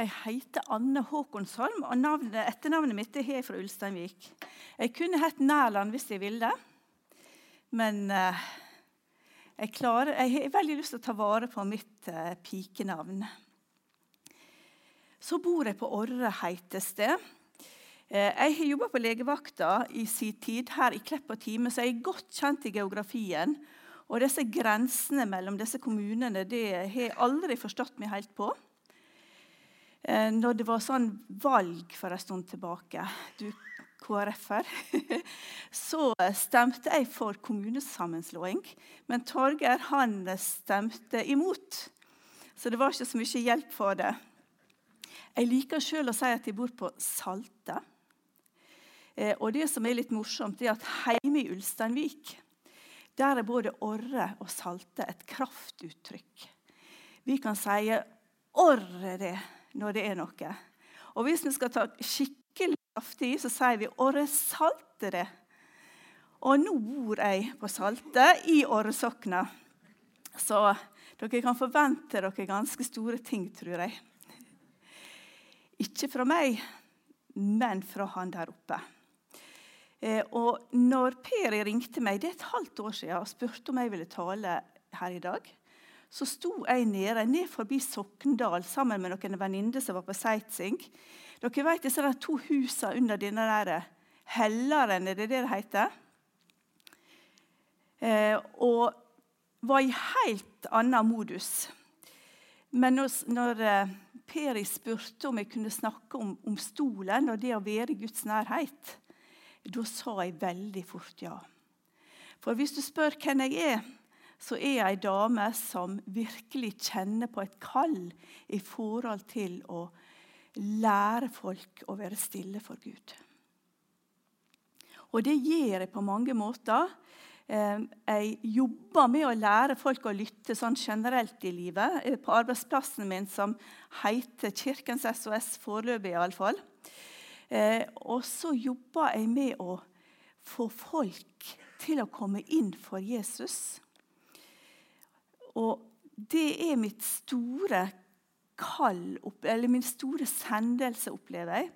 Jeg heter Anne Håkonsholm, og navnet, etternavnet mitt er fra Ulsteinvik. Jeg kunne hett Nærland hvis jeg ville, men uh, jeg, klarer, jeg, har veldig lyst til å ta vare på mitt uh, pikenavn. Så bor jeg på Orre, heter det. Uh, jeg har jobba på legevakta i sin tid her i Klepp og Time, så jeg er godt kjent i geografien. Og disse grensene mellom disse kommunene det har jeg aldri forstått meg helt på. Eh, når det var sånn valg for en stund tilbake, du KrF-er, så stemte jeg for kommunesammenslåing. Men Torgeir han stemte imot. Så det var ikke så mye hjelp for det. Jeg liker sjøl å si at jeg bor på Salte. Eh, og det som er litt morsomt, er at hjemme i Ulsteinvik der er både orre og salte et kraftuttrykk. Vi kan si 'orre det' når det er noe. Og hvis vi skal ta skikkelig kraftig så sier vi 'Åre salte det'. Og nå bor jeg på Salte, i Åresokna. Så dere kan forvente dere ganske store ting, tror jeg. Ikke fra meg, men fra han der oppe. Eh, og når Per ringte meg det er et halvt år siden og spurte om jeg ville tale her i dag, så sto jeg nede ned forbi Sokndal sammen med noen venninner som var på sightseeing. Dere vet disse to husene under denne der Helleren, er det det det heter? Eh, og var i helt annen modus. Men når, når eh, Peri spurte om jeg kunne snakke om, om, stolen og det å være i Guds nærhet, da sa jeg veldig fort ja. For hvis du spør hvem jeg er, så er jeg ei dame som virkelig kjenner på et kall i forhold til å lære folk å være stille for Gud. Og det gjør jeg på mange måter. Eh, jeg jobber med å lære folk å lytte sånn generelt i livet. På arbeidsplassen min som heter Kirkens SOS, foreløpig iallfall. Eh, og så jobber jeg med å få folk til å komme inn for Jesus. Og det er mitt store kall, eller min store sendelse, opplever jeg.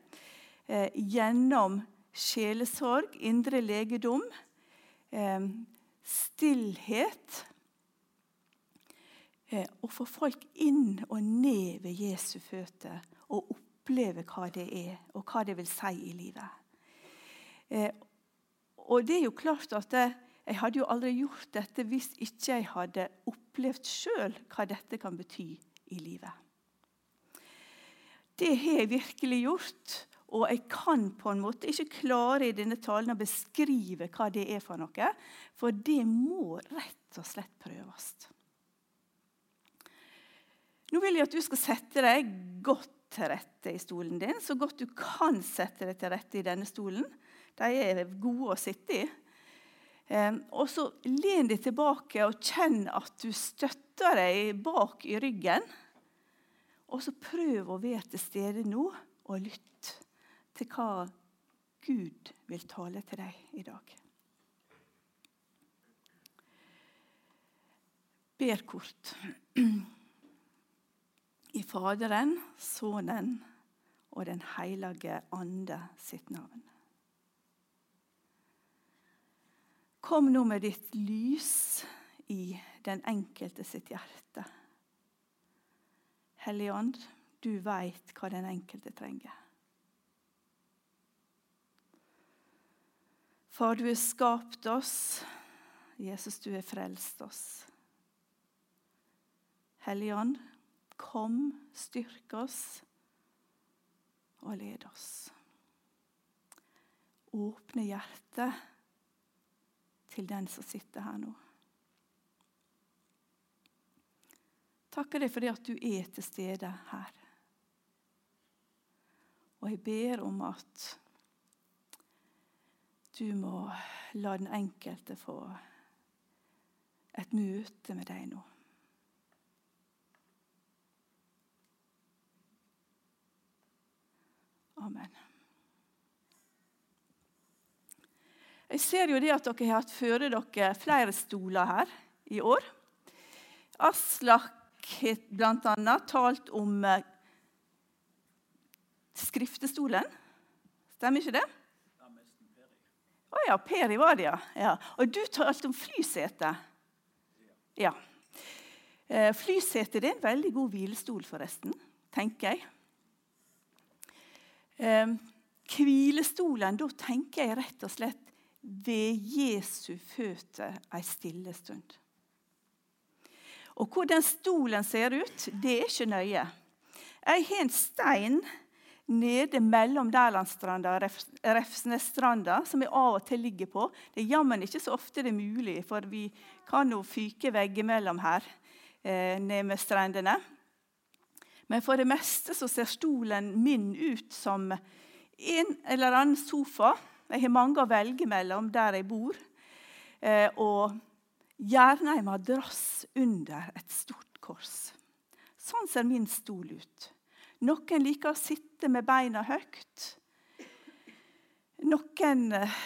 Eh, gjennom sjelesorg, indre legedom, eh, stillhet. Eh, å få folk inn og ned ved Jesu føtter og oppleve hva det er, og hva det vil si i livet. Eh, og det er jo klart at det, jeg hadde jo aldri gjort dette hvis ikke jeg hadde opplevd sjøl hva dette kan bety i livet. Det har jeg virkelig gjort, og jeg kan på en måte ikke klare i denne talen å beskrive hva det er for noe, for det må rett og slett prøves. Nå vil jeg at du skal sette deg godt til rette i stolen din, så godt du kan sette deg til rette i denne stolen. De er gode å sitte i. Og så len deg tilbake og kjenn at du støtter deg bak i ryggen. Og så prøv å være til stede nå og lytt til hva Gud vil tale til deg i dag. Ber kort. I Faderen, Sønnen og Den hellige ande sitt navn. Kom nå med ditt lys i den enkelte sitt hjerte. Hellige Ånd, du veit hva den enkelte trenger. Far, du har skapt oss. Jesus, du har frelst oss. Hellige Ånd, kom, styrk oss og led oss. Åpne hjertet til den som sitter her nå. Takker deg for det at du er til stede her. Og jeg ber om at du må la den enkelte få et møte med deg nå. Amen. Jeg ser jo det at dere har hatt føre dere flere stoler her i år. Aslak har bl.a. talt om eh, skriftestolen. Stemmer ikke det? Å ja, Peri var det, ja. ja. Og du talte om flysete. Ja. Eh, flysete er en veldig god hvilestol, forresten, tenker jeg. Eh, hvilestolen, da tenker jeg rett og slett ved Jesu føtter ei stille stund. Og Hvordan stolen ser ut, det er ikke nøye. Jeg har en stein nede mellom Dærlandsstranda og Refsnesstranda, som jeg av og til ligger på. Det er jammen ikke så ofte det er mulig, for vi kan jo fyke veggimellom her eh, ned med strendene. Men for det meste så ser stolen min ut som en eller annen sofa. Jeg har mange å velge mellom der jeg bor. Eh, og gjerne en madrass under et stort kors. Sånn ser min stol ut. Noen liker å sitte med beina høyt. Noen eh,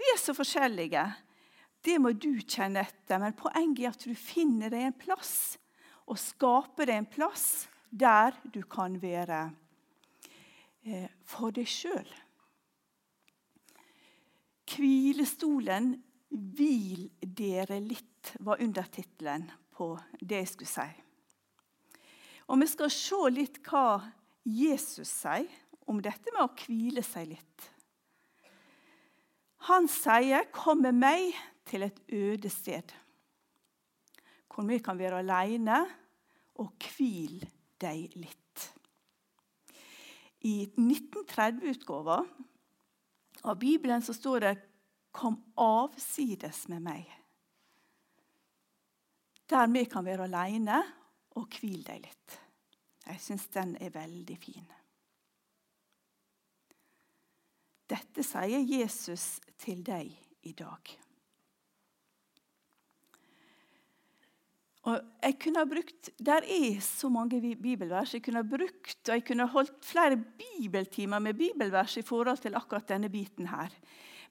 Vi er så forskjellige. Det må du kjenne etter. Men poenget er at du finner deg en plass, og skaper deg en plass der du kan være eh, for deg sjøl. Hvilestolen 'Hvil dere litt' var undertittelen på det jeg skulle si. Og Vi skal se litt hva Jesus sier om dette med å hvile seg litt. Han sier, 'Kom med meg til et øde sted', hvor vi kan være alene og hvil deg litt. I 1930-utgåva av Bibelen så står det Kom avsides med meg. Der vi kan være alene og hvile deg litt. Jeg syns den er veldig fin. Dette sier Jesus til deg i dag. Og jeg kunne ha brukt, Der er så mange bibelvers jeg kunne ha brukt, og jeg kunne ha holdt flere bibeltimer med bibelvers i forhold til akkurat denne biten her.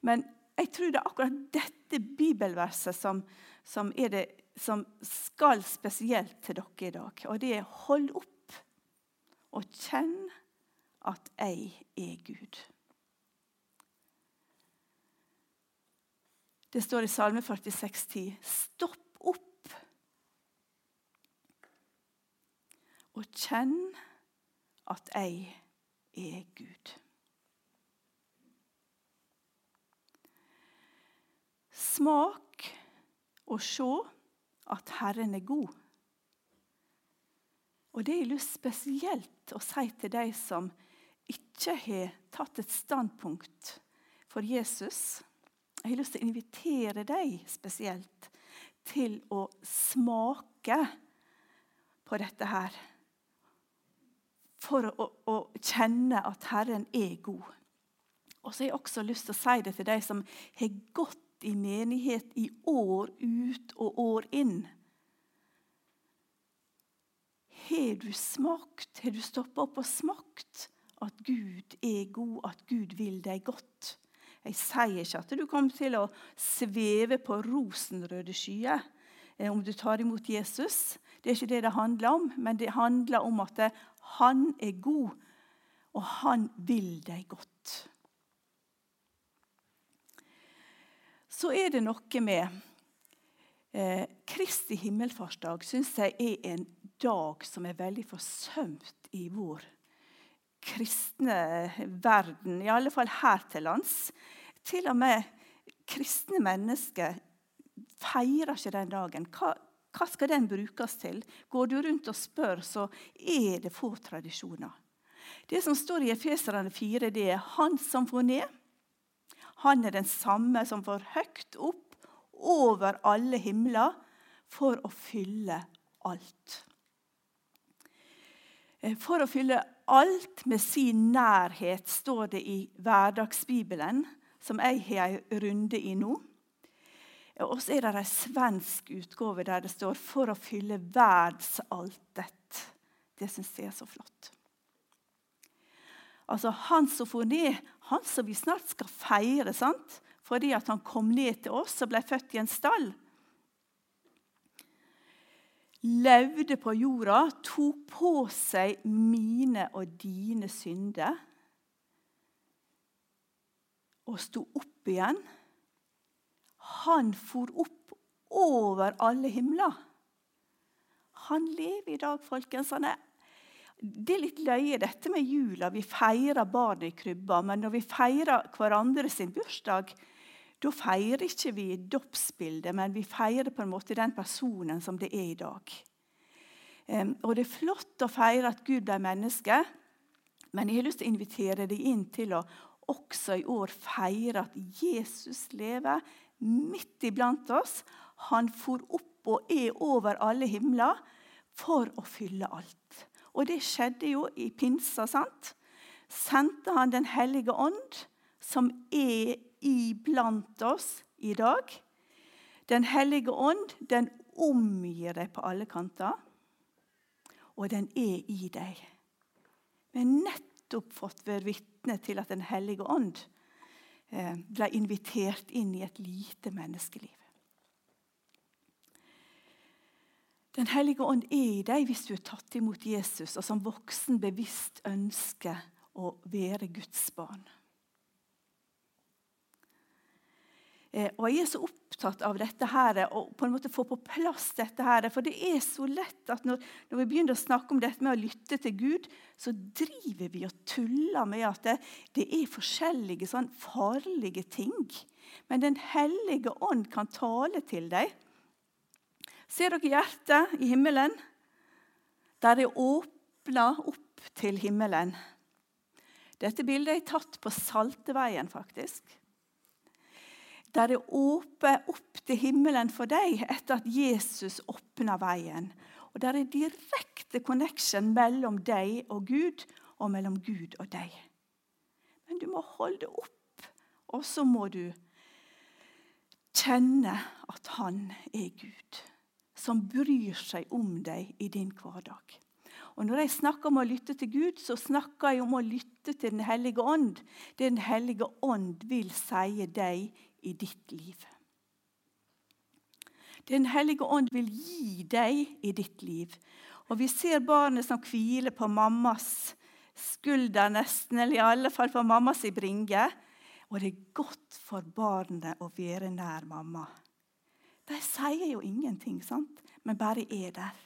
Men jeg tror det er akkurat dette bibelverset som, som, det, som skal spesielt til dere i dag. Og det er 'hold opp og kjenn at jeg er Gud'. Det står i Salme 46, 10. Stopp opp og kjenn at jeg er Gud. Smak og se at Herren er god. Og Det har jeg lyst spesielt å si til de som ikke har tatt et standpunkt for Jesus. Jeg har lyst til å invitere deg spesielt til å smake på dette her. For å, å, kjenne at Herren er god. Og så har jeg også lyst til å si det til de som har gått i menighet i år ut og år inn. Har du smakt, har du stoppa opp og smakt at Gud er god, at Gud vil deg godt? Jeg sier ikke at du kommer til å sveve på rosenrøde skyer eh, om du tar imot Jesus. Det er ikke det det handler om, men det handler om at han er god, og han vil deg godt. så er det noe med eh, Kristi himmelfartsdag syns jeg er en dag som er veldig forsømt i vår kristne verden, i alle fall her til lands. Til og med kristne mennesker feirer ikke den dagen. Hva, hva skal den brukes til? Går du rundt og spør, så er det få tradisjoner. Det som står i Efeserane 4, det er 'Han som får ned', han er den samme som får høyt opp over alle himler for å fylle alt. Eh, for å fylle alt med sin nærhet, står det i Hverdagsbibelen, som jeg har en runde i nå. Og så er det en svensk utgave der det står 'for å fylle verdsaltet'. Det syns jeg er så flott. Altså Han ned, han som vi snart skal feire sant? fordi at han kom ned til oss og ble født i en stall. levde på jorda, tok på seg mine og dine synder og sto opp igjen. Han for opp over alle himler. Han lever i dag, folkens. Han er det er litt løye, dette med jula. Vi feirer barnet i krybba. Men når vi feirer hverandre sin bursdag, da feirer ikke vi dåpsbildet, men vi feirer på en måte den personen som det er i dag. Og Det er flott å feire at Gud ble menneske, men jeg har lyst til å invitere deg inn til å også i år feire at Jesus lever midt iblant oss. Han for opp og er over alle himler for å fylle alt. Og det skjedde jo i pinsa. sant? Sendte han Den hellige ånd, som er iblant oss i dag. Den hellige ånd den omgir deg på alle kanter, og den er i deg. Vi har nettopp fått være vitne til at Den hellige ånd ble invitert inn i et lite menneskeliv. Den hellige ånd er i deg hvis du er tatt imot Jesus og som voksen bevisst ønsker å være Guds barn. Eh, og Jeg er så opptatt av dette her, og på en måte få på plass dette. her, For det er så lett at når, når, vi begynner å snakke om dette med å lytte til Gud, så driver vi og tuller med at det, det er forskjellige sånn farlige ting. Men Den hellige ånd kan tale til deg. Ser dere hjertet i himmelen? Der er åpna opp til himmelen. Dette bildet er tatt på Salteveien, faktisk. Der er åper opp til himmelen for deg etter at Jesus åpna veien. Og Der er direkte connection mellom deg og Gud, og mellom Gud og deg. Men du må holde opp, og så må du kjenne at han er Gud, som bryr seg om deg i din hverdag. Og Når jeg snakker om å lytte til Gud, så snakker jeg om å lytte til Den hellige ånd. Det Den hellige ånd vil si deg i ditt liv. Den hellige ånd vil gi deg i ditt liv. Og Vi ser barnet som hviler på mammas skulder, nesten, eller i alle fall på mammas i bringe. Og det er godt for barnet å være nær mamma. De sier jo ingenting, sant? men bare er der.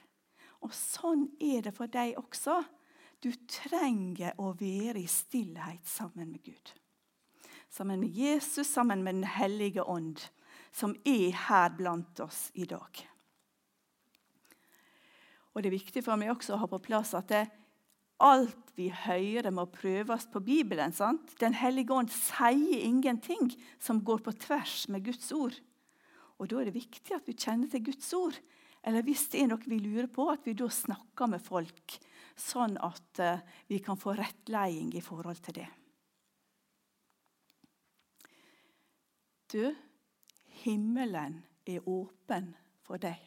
Og sånn er det for deg også. Du trenger å være i stillhet sammen med Gud sammen med Jesus, sammen med Den hellige ånd, som er her blant oss i dag. Og Det er viktig for meg også å ha på plass at det, alt vi hører, må prøves på Bibelen. sant? Den hellige ånd sier ingenting som går på tvers med Guds ord. Og Da er det viktig at vi kjenner til Guds ord. Eller hvis det er noe vi lurer på, at vi da snakker med folk, sånn at uh, vi kan få rettleding i forhold til det. Du, himmelen er åpen for deg.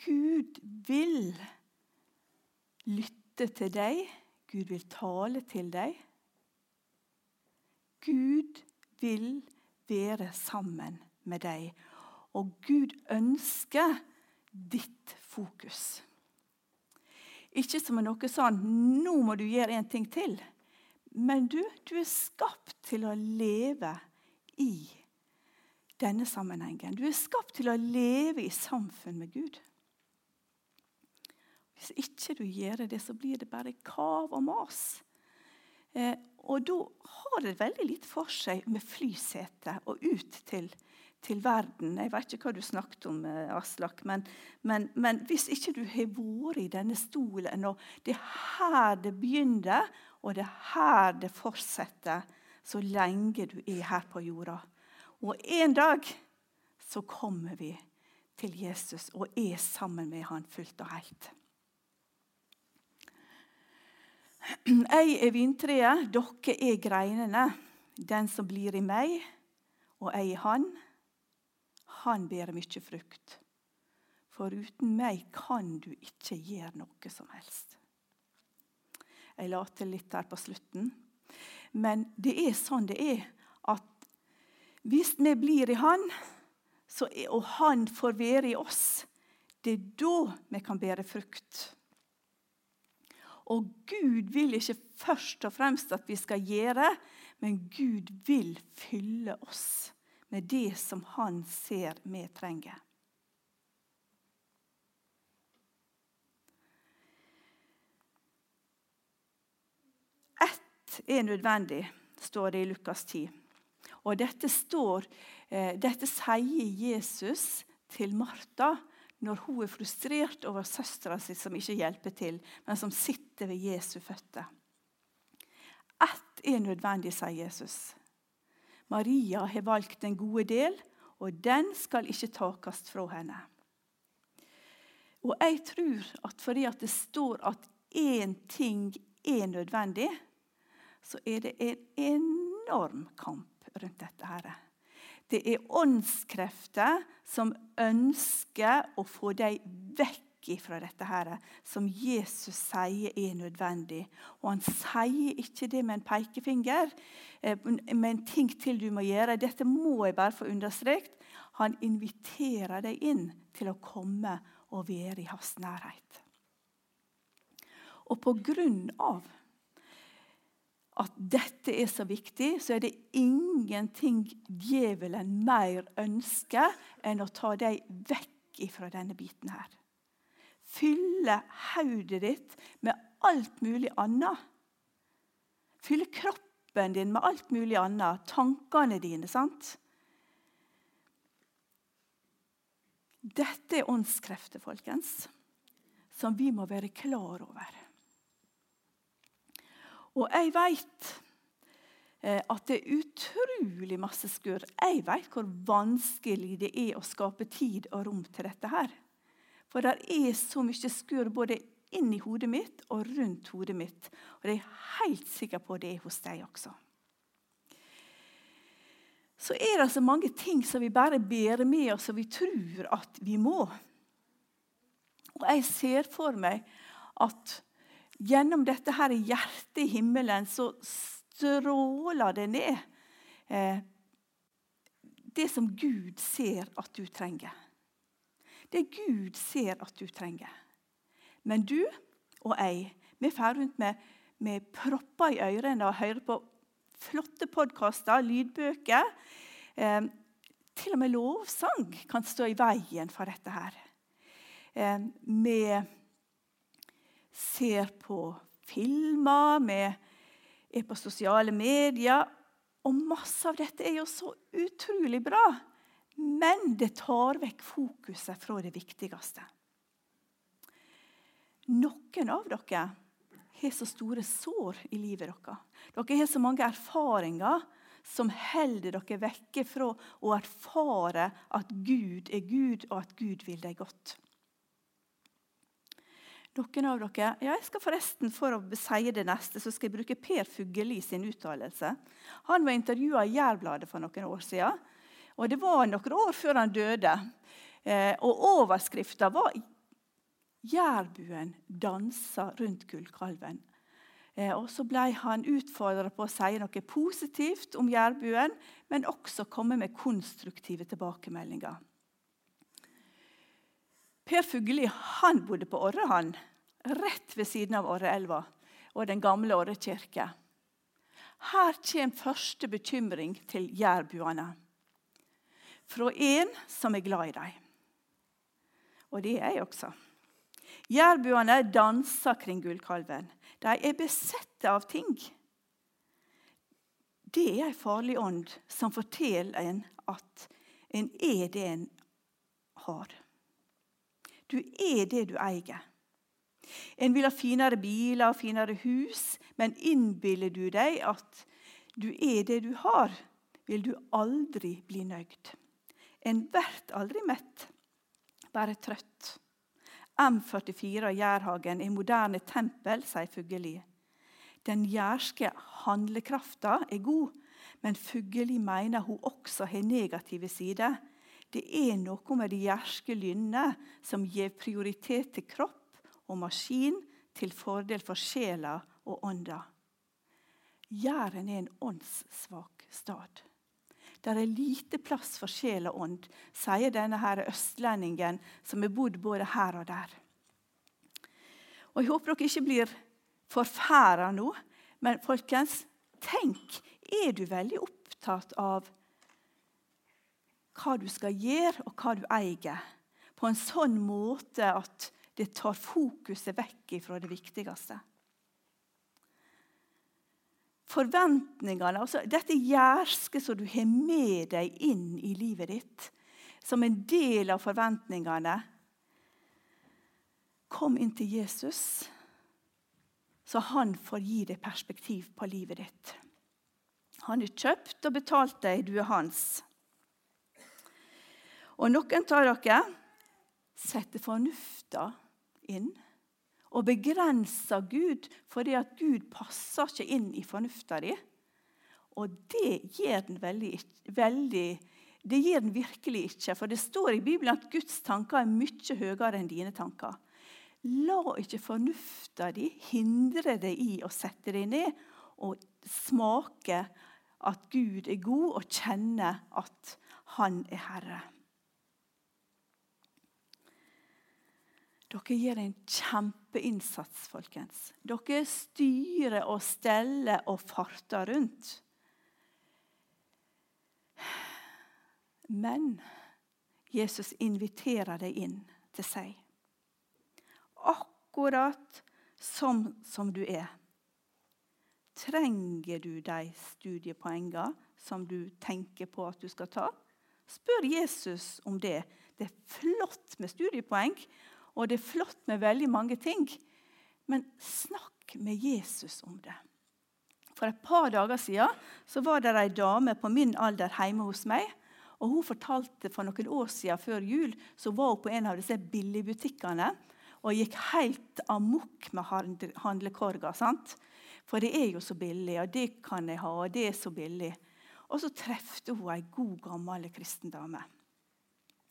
Gud vil lytte til deg. Gud vil tale til deg. Gud vil være sammen med deg. Og Gud ønsker ditt fokus. Ikke som noe sånn 'nå må du gjøre en ting til'. Men du, du er skapt til å leve i denne sammenhengen. Du er skapt til å leve i samfunn med Gud. Hvis ikke du gjør det, så blir det bare kav og mas. Eh, og da har det veldig litt for seg med flysete og ut til, til verden. Jeg vet ikke hva du snakket om, eh, Aslak, men, men, men hvis ikke du har vært i denne stolen, og det er her det begynner, og det er her det fortsetter så lenge du er her på jorda. Og en dag så kommer vi til Jesus og er sammen med han fullt og helt. Jeg er vintreet, dere er greinene. Den som blir i meg, og jeg i han, han bærer mye frukt. For uten meg kan du ikke gjøre noe som helst. Jeg la til litt her på slutten. Men det er sånn det er at hvis vi blir i Han, så, og Han får være i oss, det er da vi kan bære frukt. Og Gud vil ikke først og fremst at vi skal gjøre, men Gud vil fylle oss med det som Han ser vi trenger. Ett er nødvendig, står det i Lukas 10. Og dette, står, eh, dette sier Jesus til Martha når hun er frustrert over søstera si som ikke hjelper til, men som sitter ved Jesu føtter. Ett er nødvendig, sier Jesus. Maria har valgt den gode del, og den skal ikke takast fra henne. Og jeg tror at fordi at det står at én ting er nødvendig, så er det en enorm kamp rundt dette. her. Det er åndskrefter som ønsker å få deg vekk fra dette her, som Jesus sier er nødvendig. Og han sier ikke det med en pekefinger, eh, med en ting til du må gjøre. Dette må jeg bare få understreket. Han inviterer deg inn til å komme og være i hans nærhet. Og på grunn av at dette er så viktig, så er det ingenting djevelen mer ønsker enn å ta deg vekk fra denne biten her. Fylle hodet ditt med alt mulig annet. Fylle kroppen din med alt mulig annet. Tankene dine. sant? Dette er åndskrefter, folkens, som vi må være klar over. Og jeg vet eh, at det er utrolig masse skurr. Jeg vet hvor vanskelig det er å skape tid og rom til dette her. For det er så mye skurr både inni hodet mitt og rundt hodet mitt. Og det er jeg helt sikker på det er hos deg også. Så er det så mange ting som vi bare bærer med oss, og vi tror at vi må. Og jeg ser for meg at gjennom dette her hjertet i himmelen så stråler det ned eh, det som Gud ser at du trenger. Det Gud ser at du trenger. Men du og jeg, vi drar rundt med, med propper i ørene og hører på flotte podkaster, lydbøker. Eh, til og med lovsang kan stå i veien for dette her. Eh, med ser på filmer, vi er på sosiale medier. Og masse av dette er jo så utrolig bra. Men det tar vekk fokuset fra det viktigste. Noen av dere har så store sår i livet deres. Dere har så mange erfaringer som holder dere vekke fra å erfare at Gud er Gud, og at Gud vil deg godt. Noen av dere, ja, jeg skal forresten For å si det neste så skal jeg bruke Per Fugelli sin uttalelse. Han var intervjua i Jærbladet for noen år siden. Og Det var noen år før han døde. Eh, og Overskrifta var 'Jærbuen danser rundt gullkalven'. Eh, og Så ble han utfordra på å si noe positivt om jærbuen, men også komme med konstruktive tilbakemeldinger. Per Fugelli han bodde på Orre, han, rett ved siden av Orreelva og den gamle Orre kirke. Her kommer første bekymring til jærbuene. Fra en som er glad i dem. Og det er jeg også. Jærbuene danser kring gullkalven. De er besette av ting. Det er en farlig ånd som forteller en at en er det en har. Du er det du eier. En vil ha finere biler og finere hus, men innbiller du deg at du er det du har, vil du aldri bli nøyd. En blir aldri mett, bare trøtt. M44 Jærhagen er moderne tempel, sier Fugelli. Den jærske handlekrafta er god, men Fugelli mener hun også har negative sider. Det er noe med de jærske lynnet som gir prioritet til kropp og maskin til fordel for sjela og ånda. Jæren er en åndssvak stad. Der er lite plass for sjel og ånd, sier denne her østlendingen som har bodd både her og der. Og Jeg håper dere ikke blir forferda nå, men folkens, tenk Er du veldig opptatt av hva du skal gjøre, og hva du eier, på en sånn måte at det tar fokuset vekk fra det viktigste? forventningene, altså dette gjerske som du har med deg inn i livet ditt, som en del av forventningene Kom inn til Jesus, så han får gi deg perspektiv på livet ditt. Han har kjøpt og betalt deg, du er hans. Og noen av dere setter fornufta inn og begrenser Gud fordi at Gud passer ikke inn i fornufta di. Og det gjør den veldig, veldig det gjør den virkelig ikke. For det står i Bibelen at Guds tanker er mye høyere enn dine tanker. La ikke fornufta di hindre deg i å sette deg ned og smake at Gud er god, og kjenne at Han er Herre. Dere gjør en kjempeinnsats, folkens. Dere styrer og steller og farter rundt. Men Jesus inviterer deg inn til seg. Akkurat som, som du er. Trenger du de studiepoengene som du tenker på at du skal ta? Spør Jesus om det. Det er flott med studiepoeng, og det er flott med veldig mange ting. Men snakk med Jesus om det. For et par dager siden så var det ei dame på min alder hjemme hos meg. og Hun fortalte for noen år siden før jul så var hun på en av disse billigbutikkene og gikk helt amok med handlekorga. sant? For det er jo så billig, og det kan jeg ha, og det er så billig. Og så trefte hun ei god, gammel kristen dame.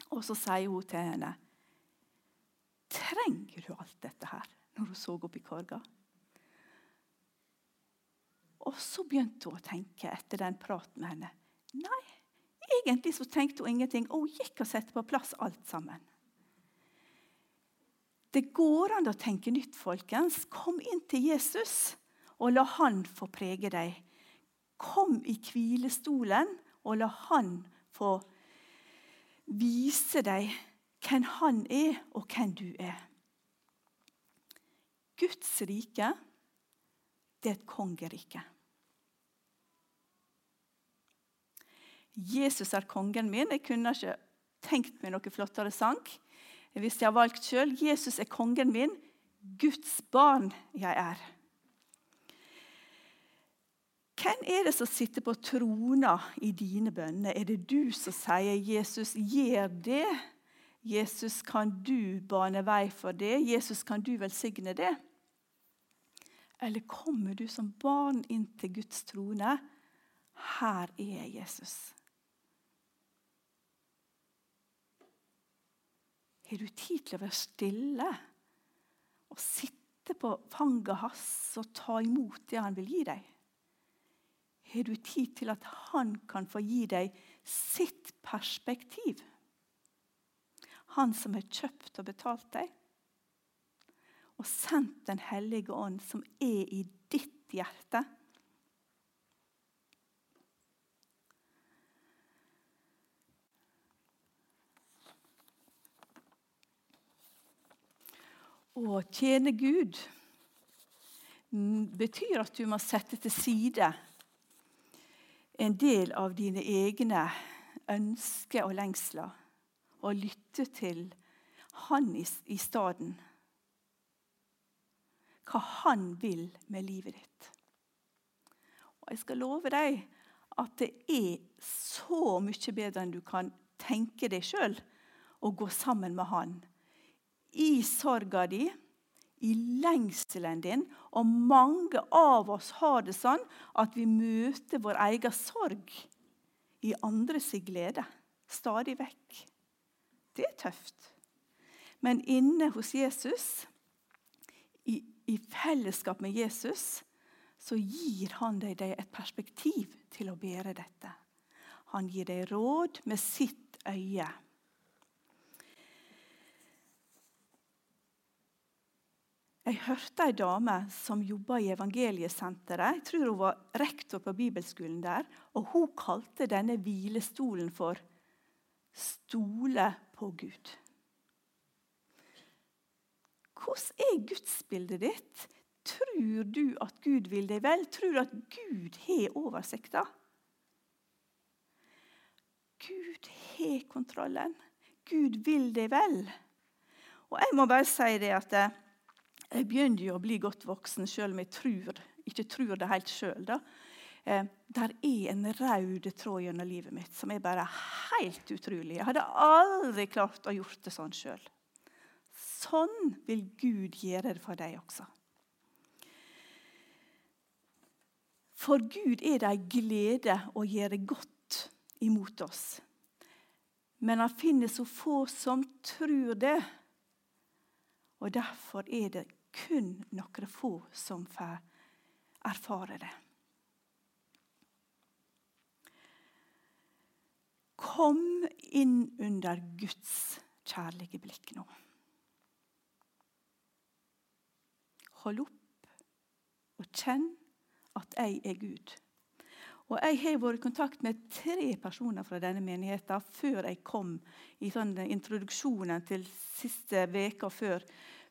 Og så sier hun til henne Trenger du alt dette her? Når hun så opp i korga. Og så begynte hun å tenke etter den praten med henne. Nei, egentlig så tenkte hun ingenting. Og hun gikk og satte på plass alt sammen. Det går an å tenke nytt, folkens. Kom inn til Jesus, og la han få prege deg. Kom i hvilestolen, og la han få vise deg hvem han er, og hvem du er. Guds rike, det er et kongerike. Jesus er kongen min. Jeg kunne ikke tenkt meg noe flottere sang. Hvis jeg har valgt sjøl. Jesus er kongen min. Guds barn jeg er. Hvem er det som sitter på trona i dine bønner? Er det du som sier 'Jesus, gjør det'? Jesus, kan du bane vei for det? Jesus, kan du velsigne det? Eller kommer du som barn inn til Guds trone? Her er Jesus. Har du tid til å være stille og sitte på fanget hans og ta imot det han vil gi deg? Har du tid til at han kan få gi deg sitt perspektiv? Han som har kjøpt og betalt deg, og sendt Den hellige ånd, som er i ditt hjerte. Å tjene Gud betyr at du må sette til side en del av dine egne ønsker og lengsler og lytte til han i, i staden. Hva han vil med livet ditt. Og Jeg skal love deg at det er så mye bedre enn du kan tenke deg sjøl å gå sammen med han. I sorga di, i lengselen din. Og mange av oss har det sånn at vi møter vår egen sorg i andres glede. Stadig vekk. Det er tøft. Men inne hos Jesus, i, i fellesskap med Jesus, så gir han deg et perspektiv til å bære dette. Han gir deg råd med sitt øye. Jeg hørte ei dame som jobba i Evangeliesenteret. Jeg tror hun var rektor på bibelskolen der. og Hun kalte denne hvilestolen for 'stole på Gud'. Hvordan er gudsbildet ditt? Tror du at Gud vil deg vel? Tror du at Gud har oversikta? Gud har kontrollen. Gud vil deg vel. Og jeg må bare si det at jeg begynner jo å bli godt voksen, selv om jeg tror, ikke tror det helt sjøl. Eh, der er en rød tråd gjennom livet mitt som er bare helt utrolig. Jeg hadde aldri klart å gjort det sånn sjøl. Sånn vil Gud gjøre det for deg også. For Gud er det ei glede å gjøre godt imot oss. Men han finner så få som tror det. Og derfor er det kun noen få som får erfare det. Kom inn under Guds kjærlige blikk nå. Hold opp og kjenn at jeg er Gud. Og Jeg har vært i kontakt med tre personer fra denne menigheten før jeg kom i sånn introduksjonen til siste uka før,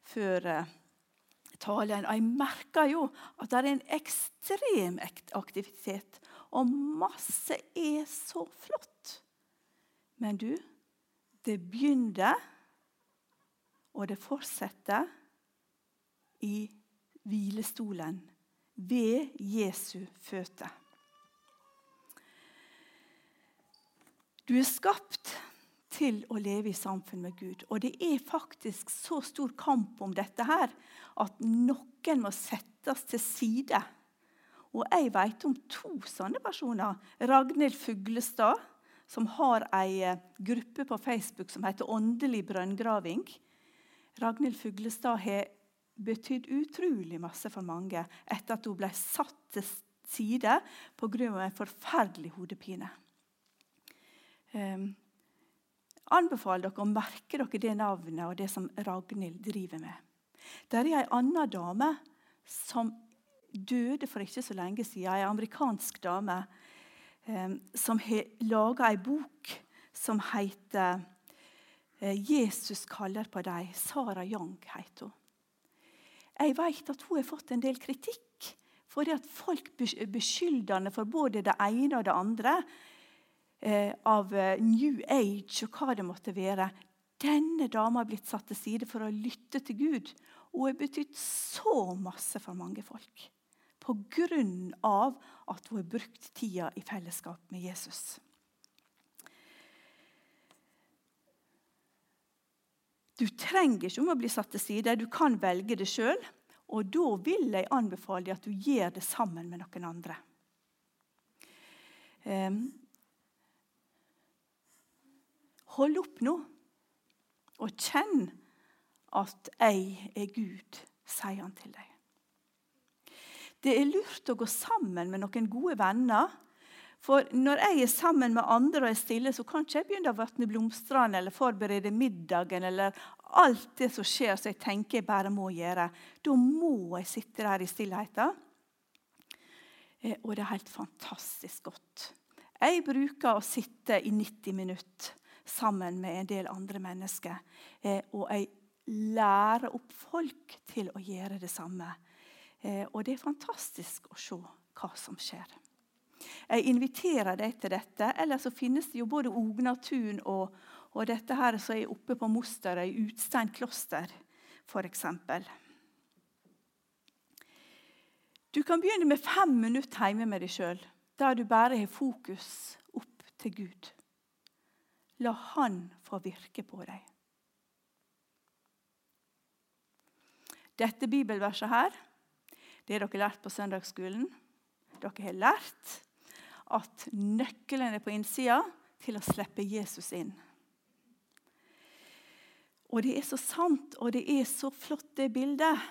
før uh, talen. Og jeg merker jo at det er en ekstrem aktivitet, og masse er så flott. Men du, det begynner, og det fortsetter, i hvilestolen ved Jesu føtter. Du er skapt til å leve i samfunn med Gud. Og det er faktisk så stor kamp om dette her at noen må settes til side. Og jeg vet om to sånne personer. Ragnhild Fuglestad, som har ei eh, gruppe på Facebook som heter Åndelig brønngraving. Ragnhild Fuglestad har betydd utrolig masse for mange etter at hun ble satt til side pga. en forferdelig hodepine. Um, anbefaler dere å merke dere det navnet og det som Ragnhild driver med. Der er ei anna dame som døde for ikke så lenge siden. Ei amerikansk dame som har laga ei bok som heter uh, 'Jesus kaller på deg'. Sara Young heter hun. Jeg vet at hun har fått en del kritikk fordi at folk beskylder henne for både det ene og det andre. Eh, av eh, New Age og hva det måtte være. Denne dama har blitt satt til side for å lytte til Gud. Hun har betydd så masse for mange folk. Av at hun har brukt tida i fellesskap med Jesus. Du trenger ikke om å bli satt til side, du kan velge det sjøl. Og da vil jeg anbefale deg at du gjør det sammen med noen andre. Um, hold opp nå, og kjenn at jeg er Gud, sier han til deg. Det er lurt å gå sammen med noen gode venner for når jeg er sammen med andre og er stille, så kan ikke jeg begynne å vatne blomstene eller forberede middagen eller alt det som skjer som jeg tenker jeg bare må gjøre. Da må jeg sitte der i stillheten. Eh, og det er helt fantastisk godt. Jeg bruker å sitte i 90 minutter sammen med en del andre mennesker. Eh, og jeg lærer opp folk til å gjøre det samme. Eh, og det er fantastisk å se hva som skjer. Jeg inviterer deg til dette. Eller så finnes det jo både Ognatun og, og dette her som er oppe på Mosterøy, Utstein kloster f.eks. Du kan begynne med fem minutter hjemme med deg sjøl, der du bare har fokus opp til Gud. La Han få virke på deg. Dette bibelverset her, det har dere lært på søndagsskolen. Dere har lært at nøkkelen er på innsida til å slippe Jesus inn. Og det er så sant, og det er så flott, det bildet.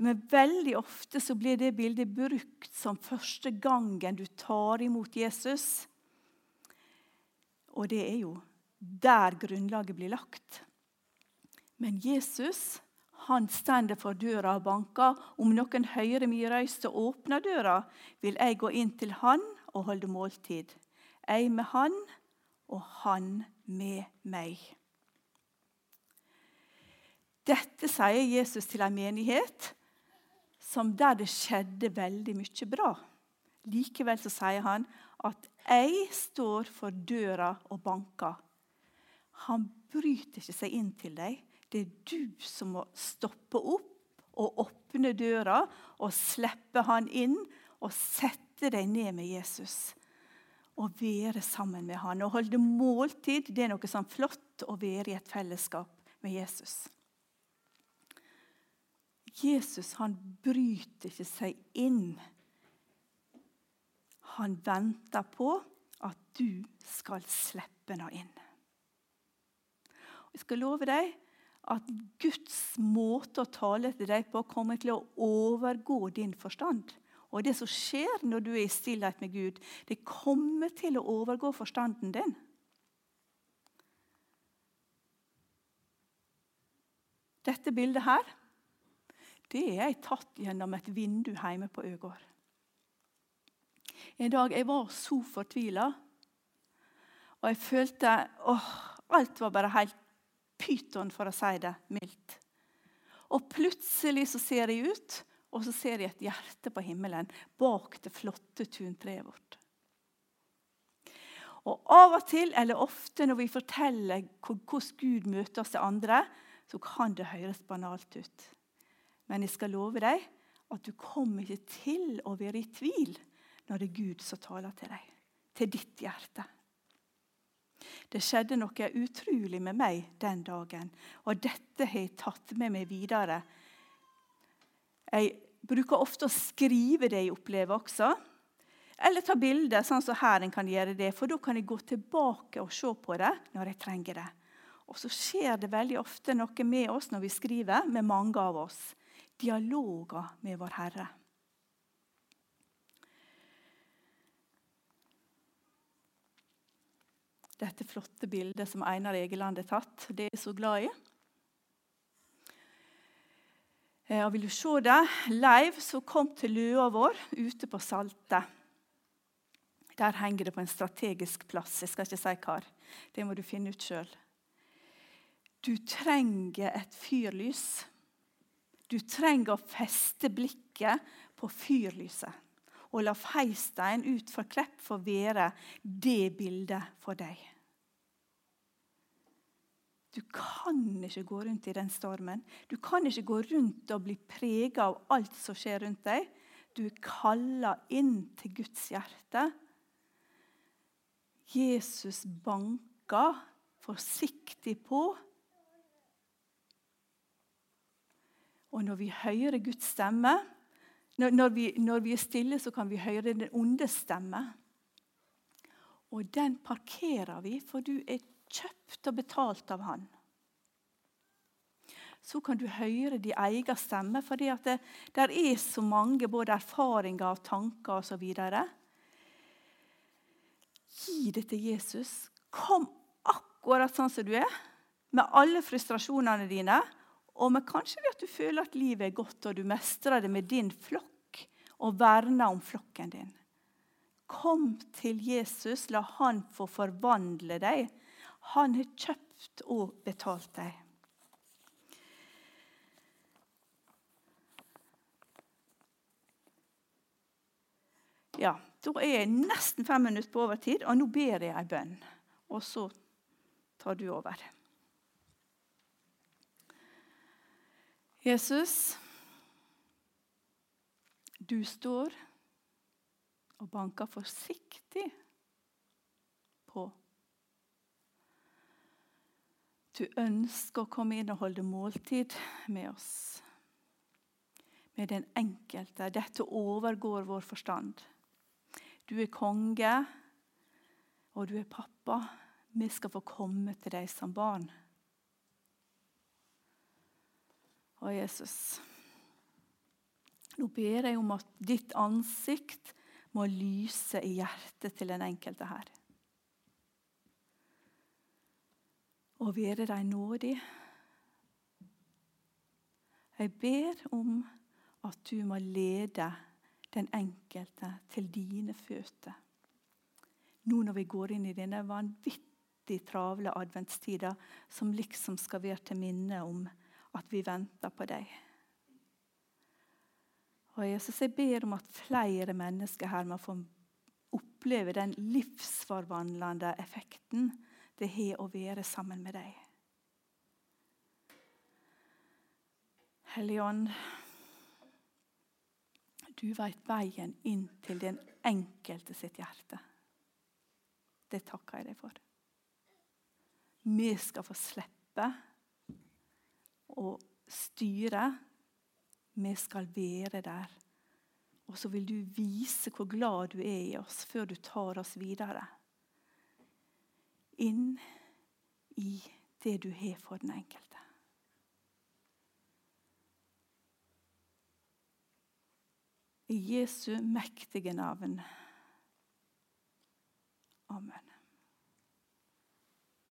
Men veldig ofte så blir det bildet brukt som første gangen du tar imot Jesus. Og det er jo der grunnlaget blir lagt. Men Jesus han stender for døra og banker. Om noen hører min røyst og åpner døra, vil jeg gå inn til han og holde måltid. Jeg med han og han med meg. Dette sier Jesus til en menighet som der det skjedde veldig mye bra. Likevel så sier han at 'jeg står for døra og banker'. Han bryter ikke seg inn til deg. Det er du som må stoppe opp og åpne døra og slippe han inn og sette deg ned med Jesus. Og være sammen med han. Å holde måltid det er noe sånn flott å være i et fellesskap med Jesus. Jesus han bryter ikke seg inn. Han venter på at du skal slippe henne inn. Jeg skal love deg at Guds måte å tale til deg på kommer til å overgå din forstand. Og det som skjer når du er i stillhet med Gud, det kommer til å overgå forstanden din. Dette bildet her det er jeg tatt gjennom et vindu hjemme på Øgård. En dag jeg var så fortvila, og jeg følte åh, alt var bare helt pyton, for å si det mildt. Og plutselig så ser jeg ut, og så ser jeg et hjerte på himmelen bak det flotte tuntreet vårt. Og Av og til, eller ofte når vi forteller hvordan Gud møter oss til andre, så kan det høres banalt ut. Men jeg skal love deg at du kommer ikke til å være i tvil når det er Gud som taler til deg, til ditt hjerte. Det skjedde noe utrolig med meg den dagen, og dette har jeg tatt med meg videre. Jeg bruker ofte å skrive det jeg opplever også. Eller ta bilder, sånn som her en kan gjøre det, for da kan jeg gå tilbake og se på det når jeg trenger det. Og så skjer det veldig ofte noe med oss når vi skriver, med mange av oss dialoger med vår Herre. Dette flotte bildet som Einar Egeland har tatt, det er jeg så glad i. Eh, og vil du se det? Leiv som kom til løa vår ute på Salte. Der henger det på en strategisk plass. Jeg skal ikke si hvor. Det må du finne ut sjøl. Du trenger et fyrlys du trenger å feste blikket på fyrlyset og la feistein fra Klepp få være det bildet for deg. Du kan ikke gå rundt i den stormen. Du kan ikke gå rundt og bli prega av alt som skjer rundt deg. Du er kalla inn til Guds hjerte. Jesus banker forsiktig på Og når vi hører Guds stemme, når, når, vi, når vi, er stille, så kan vi høre den onde stemme. Og den parkerer vi, for du er kjøpt og betalt av Han. Så kan du høre din egen stemme, for det, det er så mange både erfaringer og tanker osv. Gi det til Jesus. Kom akkurat sånn som du er, med alle frustrasjonene dine og med kanskje det at du føler at livet er godt, og du mestrer det med din flokk og verne om flokken din. Kom til Jesus, la han få forvandle deg. Han har kjøpt og betalt deg. Ja, Da er jeg nesten fem minutter på overtid, og nå ber jeg ei bønn. Og så tar du over. Jesus, du står og banker forsiktig på. Du ønsker å komme inn og holde måltid med oss. Med den enkelte. Dette overgår vår forstand. Du er konge, og du er pappa. Vi skal få komme til deg som barn. Å, Jesus. Nå ber jeg om at ditt ansikt må lyse i hjertet til den enkelte her. og være deg nådig. Jeg ber om at du må lede den enkelte til dine føtter. Nå når vi går inn i denne vanvittig travle adventstida, som liksom skal være til minne om at vi venter på deg. Og Jesus, Jeg ber om at flere mennesker her må få oppleve den livsforvandlende effekten det har å være sammen med deg. Hellige Ånd, du veit veien inn til den enkelte sitt hjerte. Det takker jeg deg for. Vi skal få slippe å styre. Vi skal være der. Og så vil du vise hvor glad du er i oss, før du tar oss videre. Inn i det du har for den enkelte. I Jesu mektige navn. Amen.